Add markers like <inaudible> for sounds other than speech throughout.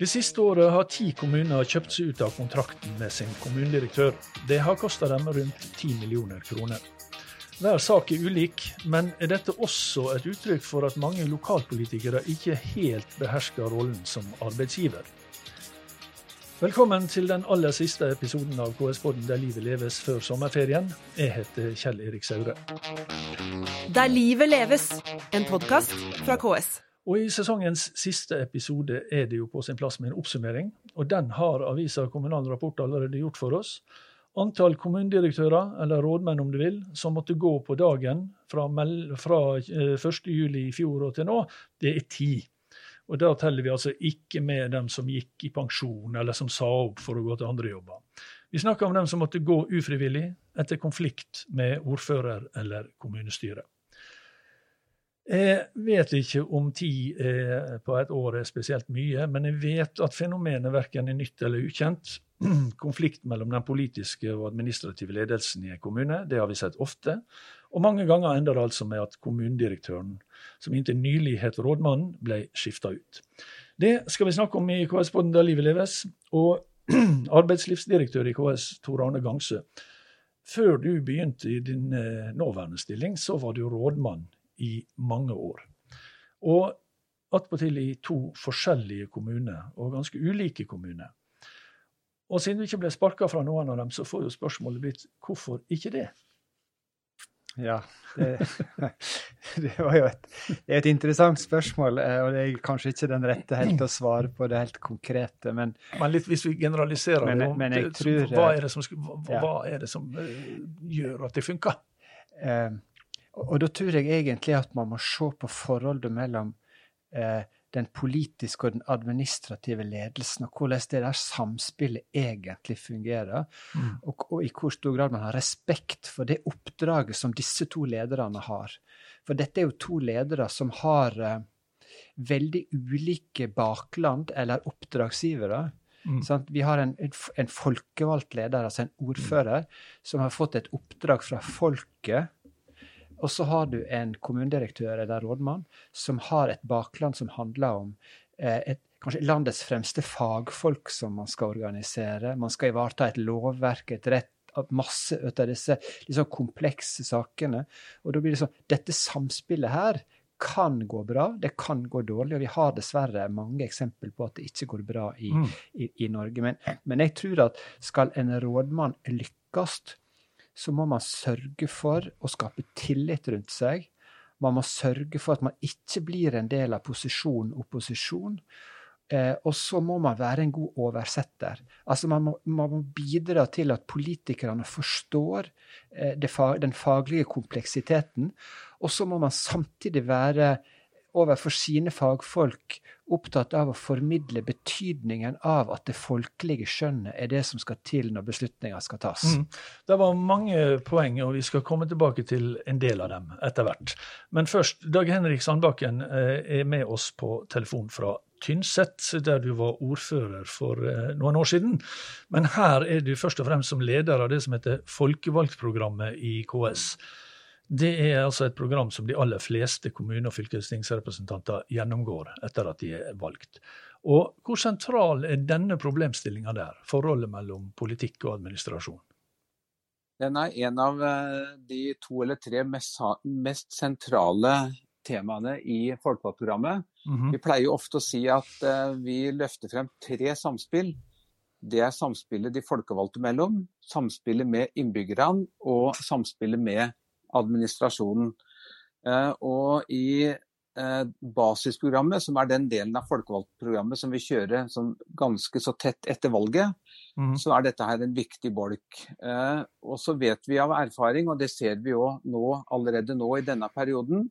Det siste året har ti kommuner kjøpt seg ut av kontrakten med sin kommunedirektør. Det har kosta dem rundt 10 millioner kroner. Hver sak er ulik, men er dette også et uttrykk for at mange lokalpolitikere ikke helt behersker rollen som arbeidsgiver? Velkommen til den aller siste episoden av KS-podden Der livet leves før sommerferien. Jeg heter Kjell Erik Saure. Der livet leves, en podkast fra KS. Og I sesongens siste episode er det jo på sin plass med en oppsummering. og Den har avisa Kommunal Rapport allerede gjort for oss. Antall kommunedirektører, eller rådmenn om du vil, som måtte gå på dagen fra, fra 1.7 eh, i fjor og til nå, det er ti. Og Da teller vi altså ikke med dem som gikk i pensjon, eller som sa opp for å gå til andre jobber. Vi snakker om dem som måtte gå ufrivillig etter konflikt med ordfører eller kommunestyre. Jeg vet ikke om tid på et år er spesielt mye, men jeg vet at fenomenet verken er nytt eller ukjent. <clears throat> Konflikt mellom den politiske og administrative ledelsen i en kommune, det har vi sett ofte. Og mange ganger ender det altså med at kommunedirektøren, som inntil nylig het rådmannen, ble skifta ut. Det skal vi snakke om i KS-podden Der livet leves. Og <clears throat> arbeidslivsdirektør i KS, Tor Arne Gangsø. Før du begynte i din eh, nåværende stilling, så var du rådmann i mange år. Og attpåtil i to forskjellige kommuner, og ganske ulike kommuner. Og siden du ikke ble sparka fra noen av dem, så får jo spørsmålet blitt hvorfor ikke det? Ja, det, <laughs> det var jo et, det et, interessant spørsmål, eh, og det er kanskje ikke den rette helt å svare på det helt konkrete, men Men litt hvis vi generaliserer men, det, men jeg tror, hva, er det som, hva, ja. hva er det som uh, gjør at det funker? Uh, og da tror jeg egentlig at man må se på forholdet mellom eh, den politiske og den administrative ledelsen, og hvordan det der samspillet egentlig fungerer. Mm. Og, og, i hvor stor grad man har respekt for det oppdraget som disse to lederne har. For dette er jo to ledere som har eh, veldig ulike bakland eller oppdragsgivere. Mm. Sånn, vi har en, en, folkevalgt leder, altså en ordfører, mm. som har fått et oppdrag fra folket og så har du en kommunedirektør eller rådmann som har et bakland som handler om eh, et, kanskje landets fremste fagfolk som man skal organisere. Man skal ivareta et lovverk, et rett masse av disse liksom komplekse sakene. Og da blir det sånn Dette samspillet her kan gå bra, det kan gå dårlig. Og vi har dessverre mange eksempler på at det ikke går bra i, mm. i, i Norge. Men, men, jeg tror at skal en rådmann lykkes, så må man sørge for å skape tillit rundt seg. Man må sørge for at man ikke blir en del av posisjon-opposisjon. Eh, og så må man være en god oversetter. Altså man må, man må bidra til at politikerne forstår eh, fa den faglige kompleksiteten. Og så må man samtidig være overfor sine fagfolk opptatt av å formidle betydningen av at det folkelige skjønnet er det som skal til når beslutninger skal tas. Mm. Det var mange poeng, og vi skal komme tilbake til en del av dem etter hvert. Men først, Dag Henrik Sandbakken eh, er med oss på telefon fra Tynset, der du var ordfører for eh, noen år siden. Men her er du først og fremst som leder av det som heter Folkevalgtprogrammet i KS. Det er altså et program som de aller fleste kommune- og fylkestingsrepresentanter gjennomgår etter at de er valgt. Og Hvor sentral er denne problemstillinga der, forholdet mellom politikk og administrasjon? Den er en av eh, de to eller tre mest, mest sentrale temaene i folkevalgtprogrammet. Mm -hmm. Vi pleier ofte å si at uh, vi løfter frem tre samspill. Det er samspillet de folkevalgte mellom, samspillet med innbyggerne og samspillet med administrasjonen. Eh, og i eh, basisprogrammet, som er den delen av folkevalgtprogrammet som vi kjører som ganske så tett etter valget, mm. så er dette her en viktig bolk. Eh, og så vet vi av erfaring, og det ser vi jo nå, allerede nå i denne perioden,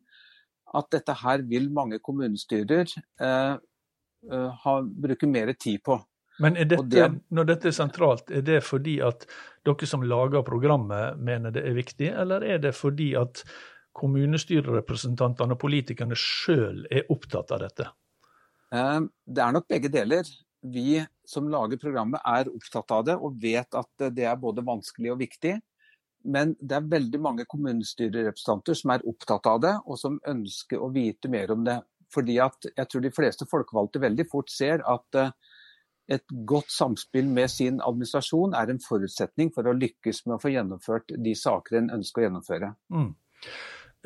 at dette her vil mange kommunestyrer eh, ha, bruke mer tid på. Men dette, det, når dette er sentralt, er det fordi at dere som lager programmet mener det er viktig, eller er det fordi at kommunestyrerepresentantene og politikerne sjøl er opptatt av dette? Eh, det er nok begge deler. Vi som lager programmet er opptatt av det og vet at det er både vanskelig og viktig. Men det er veldig mange kommunestyrerepresentanter som er opptatt av det, og som ønsker å vite mer om det. Fordi at jeg tror de fleste folkevalgte veldig fort ser at uh, et godt samspill med sin administrasjon er en forutsetning for å lykkes med å få gjennomført de saker en ønsker å gjennomføre. Mm.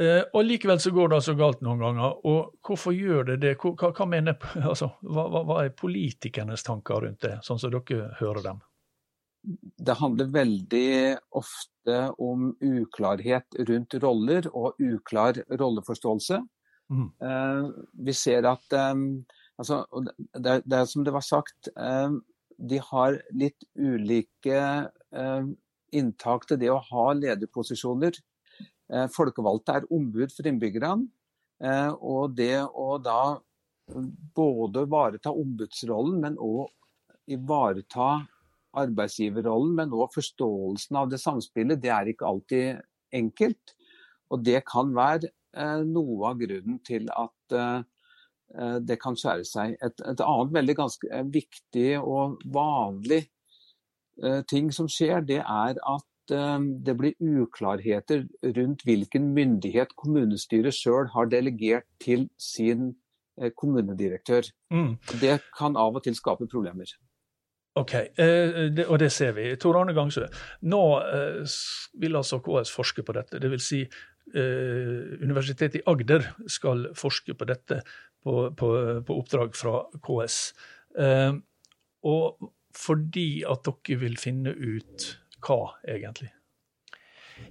Eh, og Likevel så går det altså galt noen ganger. og Hvorfor gjør det det? Hva, hva, mener, <laughs> altså, hva, hva er politikernes tanker rundt det, sånn som dere hører dem? Det handler veldig ofte om uklarhet rundt roller og uklar rolleforståelse. Mm. Eh, vi ser at eh, altså, det, det, er som det var sagt, eh, de har litt ulike eh, inntak til det å ha lederposisjoner. Eh, folkevalgte er ombud for innbyggerne. Og det å da både ivareta ombudsrollen, men òg ivareta arbeidsgiverrollen, men òg forståelsen av det samspillet, det er ikke alltid enkelt. Og det kan være noe av grunnen til at det kan skjære seg. Et, et annet veldig ganske viktig og vanlig ting som skjer, det er at det blir uklarheter rundt hvilken myndighet kommunestyret sjøl har delegert til sin kommunedirektør. Mm. Det kan av og til skape problemer. Ok, eh, det, og det ser vi. Tor Arne Gangsø, nå eh, vil altså KS forske på dette. Dvs. Si, eh, Universitetet i Agder skal forske på dette på, på, på oppdrag fra KS. Eh, og fordi at dere vil finne ut hva, egentlig?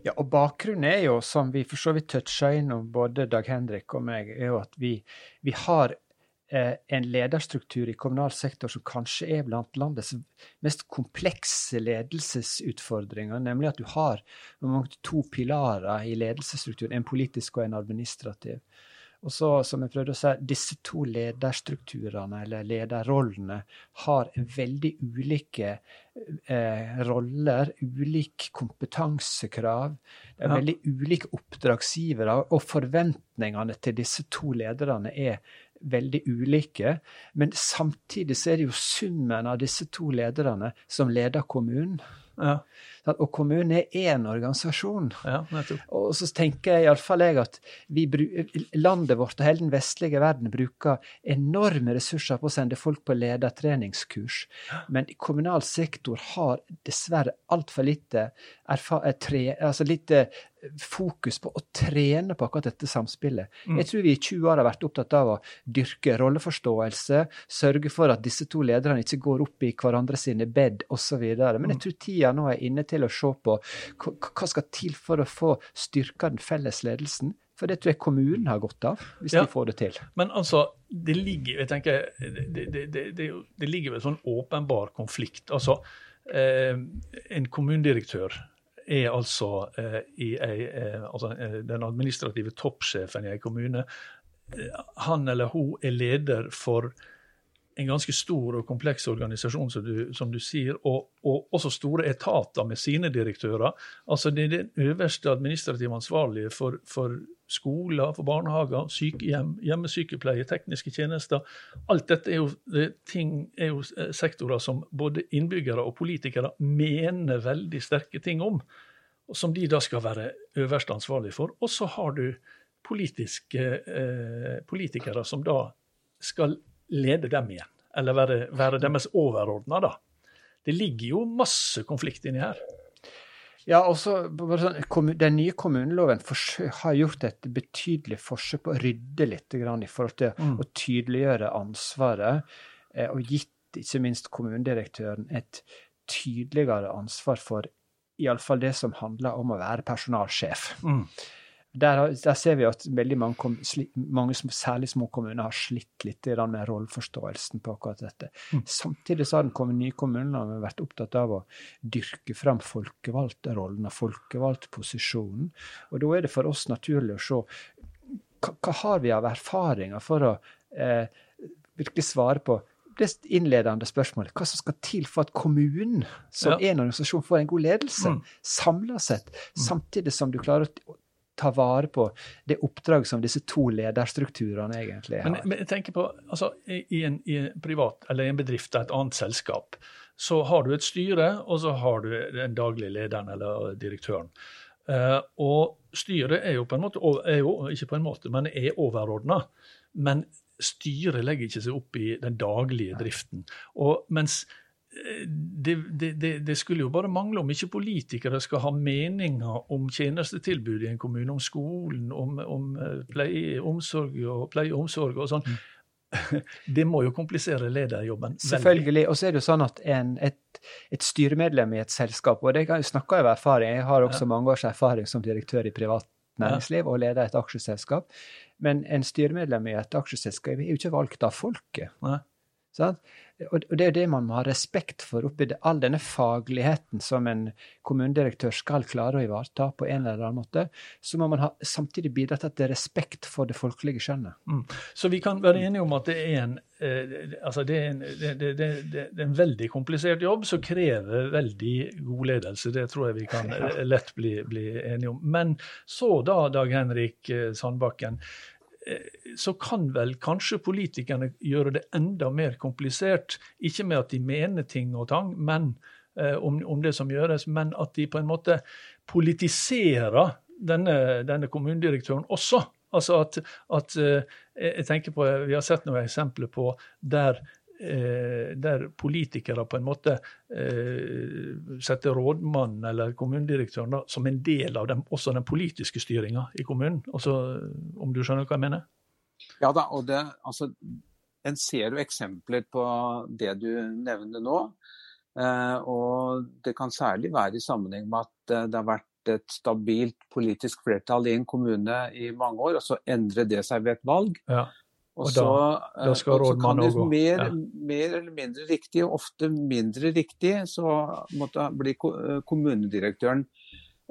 Ja, og Bakgrunnen er jo, som vi for så vidt toucha innom, både Dag Henrik og meg, er jo at vi, vi har eh, en lederstruktur i kommunal sektor som kanskje er blant landets mest komplekse ledelsesutfordringer. Nemlig at du har to pilarer i ledelsesstrukturen, en politisk og en administrativ. Og så, som jeg prøvde å si, disse to lederstrukturene, eller lederrollene, har veldig ulike eh, roller, ulik kompetansekrav. Det er veldig ulike oppdragsgivere, og forventningene til disse to lederne er veldig ulike. Men samtidig så er det jo summen av disse to lederne som leder kommunen. Ja. Og kommunen er én organisasjon. Ja, og så tenker jeg iallfall jeg at vi, landet vårt og hele den vestlige verden bruker enorme ressurser på å sende folk på ledertreningskurs. Men kommunal sektor har dessverre altfor lite, tre, altså lite fokus på å trene på akkurat dette samspillet. Mm. Jeg tror vi i 20 år har vært opptatt av å dyrke rolleforståelse, sørge for at disse to lederne ikke går opp i hverandre sine bed osv. Men jeg mm. tror tida nå er inne til å se på hva skal til for å få styrka den felles ledelsen. For det tror jeg kommunen har godt av, hvis ja, de får det til. Men altså, det ligger jeg tenker, det, det, det, det ligger vel en sånn åpenbar konflikt. Altså, eh, en kommunedirektør er altså, eh, ei, eh, altså eh, den administrative toppsjefen i en kommune. Han eller hun er leder for en ganske stor og kompleks organisasjon, som du, som du sier, og, og, også store etater med sine direktører. Altså Det er den øverste administrative ansvarlige for, for skoler, for barnehager, sykehjem, hjemmesykepleie, tekniske tjenester. Alt dette er jo, ting, er jo sektorer som både innbyggere og politikere mener veldig sterke ting om, som de da skal være øverst ansvarlige for. Og så har du eh, politikere som da skal lede dem igjen, eller være, være deres overordna, da. Det ligger jo masse konflikt inni her. Ja, også sånn, Den nye kommuneloven har gjort et betydelig forsøk på å rydde litt i forhold til mm. å tydeliggjøre ansvaret, eh, og gitt ikke minst kommunedirektøren et tydeligere ansvar for iallfall det som handler om å være personalsjef. Mm. Der, der, ser vi at veldig mange, mange, særlig små kommuner, har slitt litt med rolleforståelsen på akkurat dette. Mm. Samtidig så har den kommet nye kommuner og vært opptatt av å dyrke fram folkevalgte rollen og folkevalgtposisjonen. Og da er det for oss naturlig å se hva, hva har vi av erfaringer for å eh, virkelig svare på det innledende spørsmålet. Hva som skal til for at kommunen som ja. en organisasjon får en god ledelse, mm. samla sett, mm. samtidig som du klarer å ta vare på det oppdraget som disse to lederstrukturene egentlig har. Men, men jeg tenker på, altså, i, en, i en privat eller i en bedrift eller et annet selskap, så har du et styre, og så har du den daglige lederen eller direktøren. Uh, og styret er jo på en måte, jo, ikke på en måte, men er overordna. Men styret legger ikke seg opp i den daglige driften. Og mens det, det, det, skulle jo bare mangle om ikke politikere skal ha meninger om tjenestetilbudet i en kommune, om skolen, om, om eh, pleie, omsorg og pleie og omsorg og sånn. <laughs> Det må jo komplisere lederjobben. Selvfølgelig. Og så er det jo sånn at en, et, et, styremedlem i et selskap, og det snakker jeg av erfaring, jeg har også mange års erfaring som direktør i privat næringsliv og leder et aksjeselskap. Men en styremedlem i et aksjeselskap er jo ikke valgt av folket. Nei. Sånn? Og det er det man må ha respekt for oppi det, all denne fagligheten som en kommunedirektør skal klare å ivareta på en eller annen måte. Så må man ha, samtidig bidra til at det er respekt for det folkelige skjønnet. Mm. Så vi kan være enige om at det er en, eh, altså det er en, det, det, det, er en veldig komplisert jobb som krever veldig god ledelse. Det tror jeg vi kan lett bli, bli enige om. Men så da, Dag Henrik eh, Sandbakken. Eh, så kan vel kanskje politikerne gjøre det enda mer komplisert. Ikke med at de mener ting og tang men, eh, om, om, det som gjøres, men at de på en måte politiserer denne, denne kommunedirektøren også. Altså at, at, eh, jeg tenker på, Vi har sett noen eksempler på der der politikere på en måte eh, setter rådmannen eller kommunedirektøren som en del av den, også den politiske styringa i kommunen. Også, om du skjønner hva jeg mener? Ja da, og det, altså, en ser jo eksempler på det du nevner nå. Eh, og det kan særlig være i sammenheng med at det har vært et stabilt politisk flertall i en kommune i mange år, og så endrer det seg ved et valg. Ja. Og, og da, så, da skal rådmannen òg gå. Mer, ja. mer eller mindre riktig, og ofte mindre riktig, så måtte bli eh, kommunedirektøren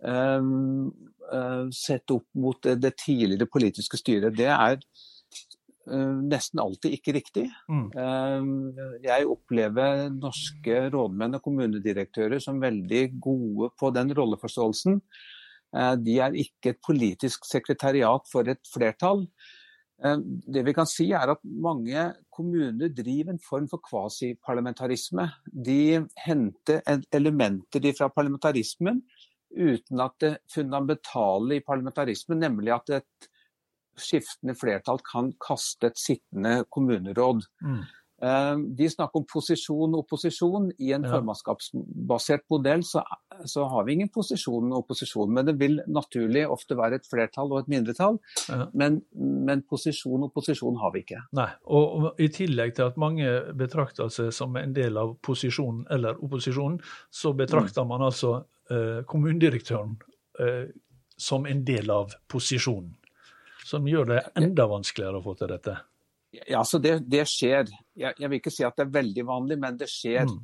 um, uh, sett opp mot det, det, tidligere politiske styret. Det er uh, nesten alltid ikke riktig. Mm. Uh, jeg opplever norske rådmenn og kommunedirektører som veldig gode på den rolleforståelsen. De er ikke et politisk sekretariat for et flertall. Eh, det vi kan si er at Mange kommuner driver en form for kvasiparlamentarisme. De henter elementer fra parlamentarismen uten at det fundamentale i parlamentarismen, nemlig at et skiftende flertall kan kaste et sittende kommuneråd. Mm. Eh, de snakker om posisjon og opposisjon. I en ja. formannskapsbasert modell så, så, har vi ingen posisjon og opposisjon. Men det vil naturlig ofte være et flertall og et mindretall. Ja. Men, men, posisjon og opposisjon har vi ikke. Nei, og, og I tillegg til at mange betrakter seg som en del av posisjonen eller opposisjonen, så betrakter mm. man altså eh, kommunedirektøren eh, som en del av posisjonen. Som gjør det enda vanskeligere å få til dette. Ja, så det, det skjer. Jeg, jeg, vil ikke si at det er veldig vanlig, men det skjer. Mm.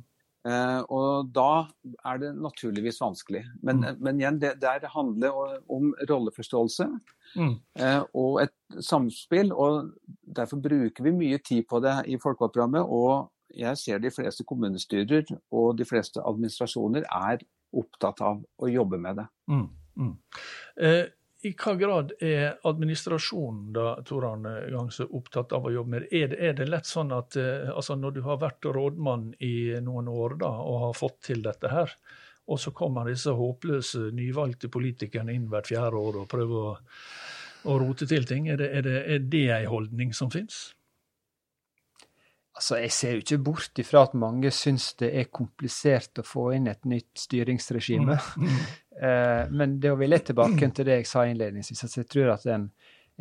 Uh, og da er det naturligvis vanskelig. Men, mm. men igjen, det der handler om rolleforståelse mm. uh, og et samspill. Og derfor bruker vi mye tid på det i folkevalgtprogrammet. Og jeg ser de fleste kommunestyrer og de fleste administrasjoner er opptatt av å jobbe med det. Uh, i hva grad er administrasjonen da, Toran Gangse, opptatt av å jobbe med det? Er det, er det lett sånn at eh, altså når du har vært rådmann i noen år da, og har fått til dette her, og så kommer disse håpløse nyvalgte politikerne inn hvert fjerde år og prøver å, å rote til ting, er det, er det, er det en holdning som fins? Altså, Jeg ser jo ikke bort ifra at mange syns det er komplisert å få inn et nytt styringsregime. Mm. <laughs> Eh, men det å ville tilbake til det jeg sa innledningsvis, altså jeg tror at en,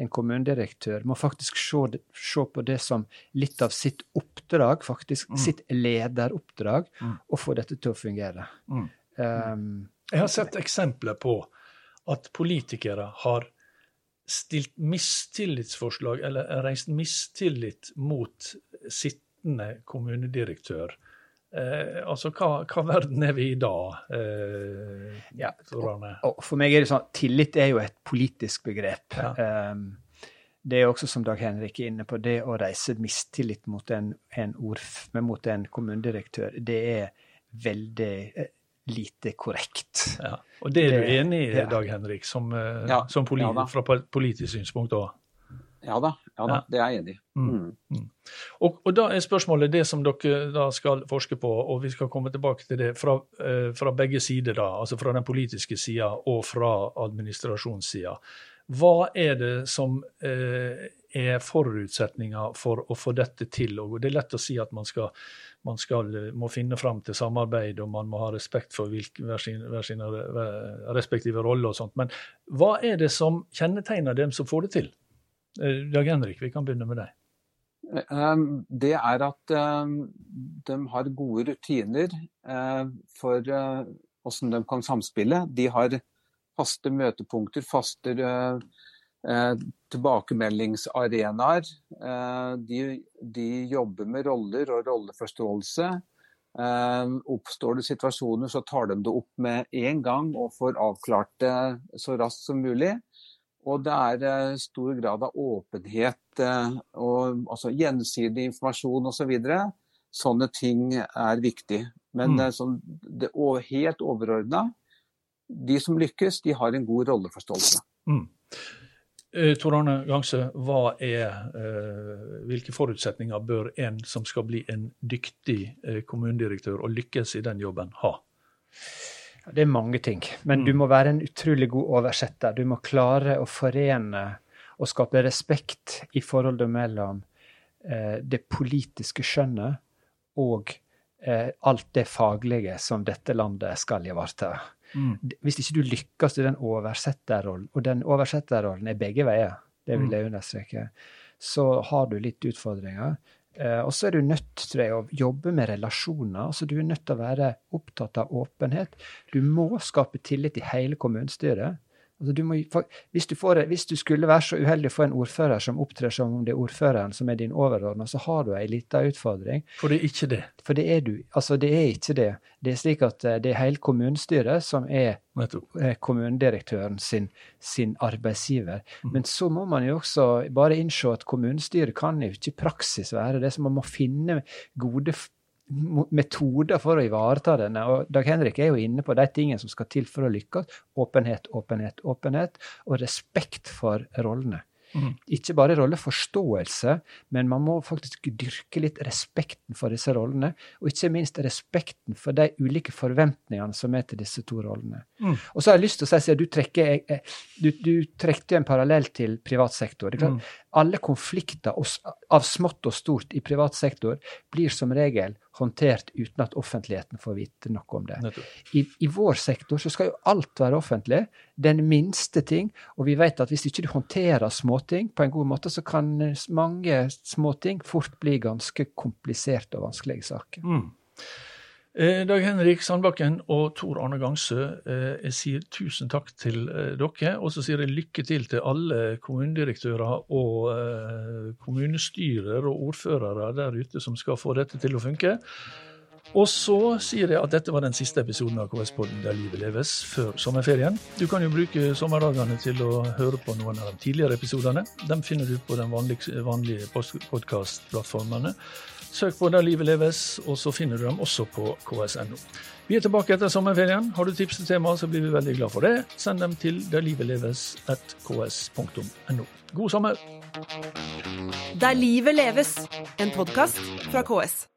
en kommunedirektør må faktisk se, se, på det som litt av sitt oppdrag, faktisk mm. sitt lederoppdrag, mm. få dette til å fungere. Um, jeg har sett eksempler på at politikere har stilt mistillitsforslag, eller reist mistillit mot sitt sittende kommunedirektør. Eh, altså, hva, hva, verden er vi i da? Eh, ja, og, og, for meg er det sånn tillit er jo et politisk begrep. Ja. Um, det er også, som Dag Henrik er inne på, det å reise mistillit mot en, en, ordf, mot en kommunedirektør, det er veldig eh, lite korrekt. Ja. Og det er du enig i, Dag Henrik, som, ja, som politi fra politisk synspunkt òg? Ja da, ja da, det er jeg enig i. Mm. mm. Mm. Og, og, da er spørsmålet det som dere da skal forske på, og vi skal komme tilbake til det fra, eh, fra begge sider, da, altså fra den politiske sida og fra administrasjonssida. Hva er det som eh, er forutsetninger for å få dette til? Og det er lett å si at man, skal, man skal, må finne fram til samarbeid, og man må ha respekt for hvilke, hver, sin, hver sine respektive roller og sånt. Men hva er det som kjennetegner dem som får det til? Eh, Dag Henrik, vi kan begynne med deg. Eh, det er at eh, de har gode rutiner for hvordan de kan samspille. De har faste møtepunkter, faste tilbakemeldingsarenaer. De, de, jobber med roller og rolleforståelse. Oppstår det situasjoner, så tar de det opp med en gang og får avklart det så raskt som mulig. Og det er stor grad av åpenhet og altså gjensidig informasjon osv. Så. Sånne ting er viktig. Men mm. sånn, det helt overordna, de som lykkes, de har en god rolleforståelse. Mm. Eh, Tor Arne Gangse, eh, hvilke forutsetninger bør en som skal bli en dyktig eh, kommunedirektør og lykkes i den jobben, ha? Det er mange ting, men mm. du må være en utrolig god oversetter. Du må klare å forene og skape respekt i forholdet mellom eh, det politiske skjønnet og eh, alt det faglige som dette landet skal ivareta. Mm. Hvis ikke du lykkes i den oversetterrollen, og den oversetterrollen er begge veier, det vil mm. jeg understreke, så har du litt utfordringer. Eh, og så er du nødt til å jobbe med relasjoner. altså Du er nødt til å være opptatt av åpenhet. Du må skape tillit i hele kommunestyret. Altså, du må, hvis, du får, hvis, du skulle være så uheldig å få en ordfører som opptrer som om det er ordføreren som er din overordna, så har du ei lita utfordring. For det er ikke det? For det er du. Altså, det er ikke det. Det er slik at eh, det er hele kommunestyret som er eh, kommunedirektøren sin, sin arbeidsgiver. Mm. Men så må man jo også bare innse at kommunestyret kan jo ikke i praksis være det. Så man må finne gode metoder for å ivareta denne. Og Dag Henrik er jo inne på de tingene som skal til for å lykkes. Åpenhet, åpenhet, åpenhet. Og respekt for rollene. Mm. Ikke bare rolleforståelse, men man må faktisk dyrke litt respekten for disse rollene. Og ikke minst respekten for de ulike forventningene som er til disse to rollene. Mm. Og så har jeg lyst til å si at du trekker, eh, eh, du, du trekte en parallell til privat sektor. Mm alle konflikter av smått og stort i privat sektor blir som regel håndtert uten at offentligheten får vite noe om det. I, I, vår sektor så skal jo alt være offentlig. Den minste ting. Og vi vet at hvis ikke du håndterer småting på en god måte, så kan mange småting fort bli ganske kompliserte og vanskelige saker. Mm. Eh, Dag Henrik Sandbakken og Tor Arne Gangsø, eh, jeg sier tusen takk til eh, dere. Og så sier jeg lykke til til alle kommunedirektører og kommunestyrer og ordførere der ute som skal få dette til å funke. Og så sier jeg at dette var den siste episoden av KS-podden Der livet leves før sommerferien. Du kan jo bruke sommerdagene til å høre på noen av de tidligere episodene. Dem finner du på de vanlige, vanlige podkastplattformene. Søk på Der livet leves, og så finner du dem også på ks.no. Vi er tilbake etter sommerferien. Har du tips til tema, så blir vi veldig glad for det. Send dem til derlivetleves.ks.no. God sommer! Der livet leves, en podkast fra KS.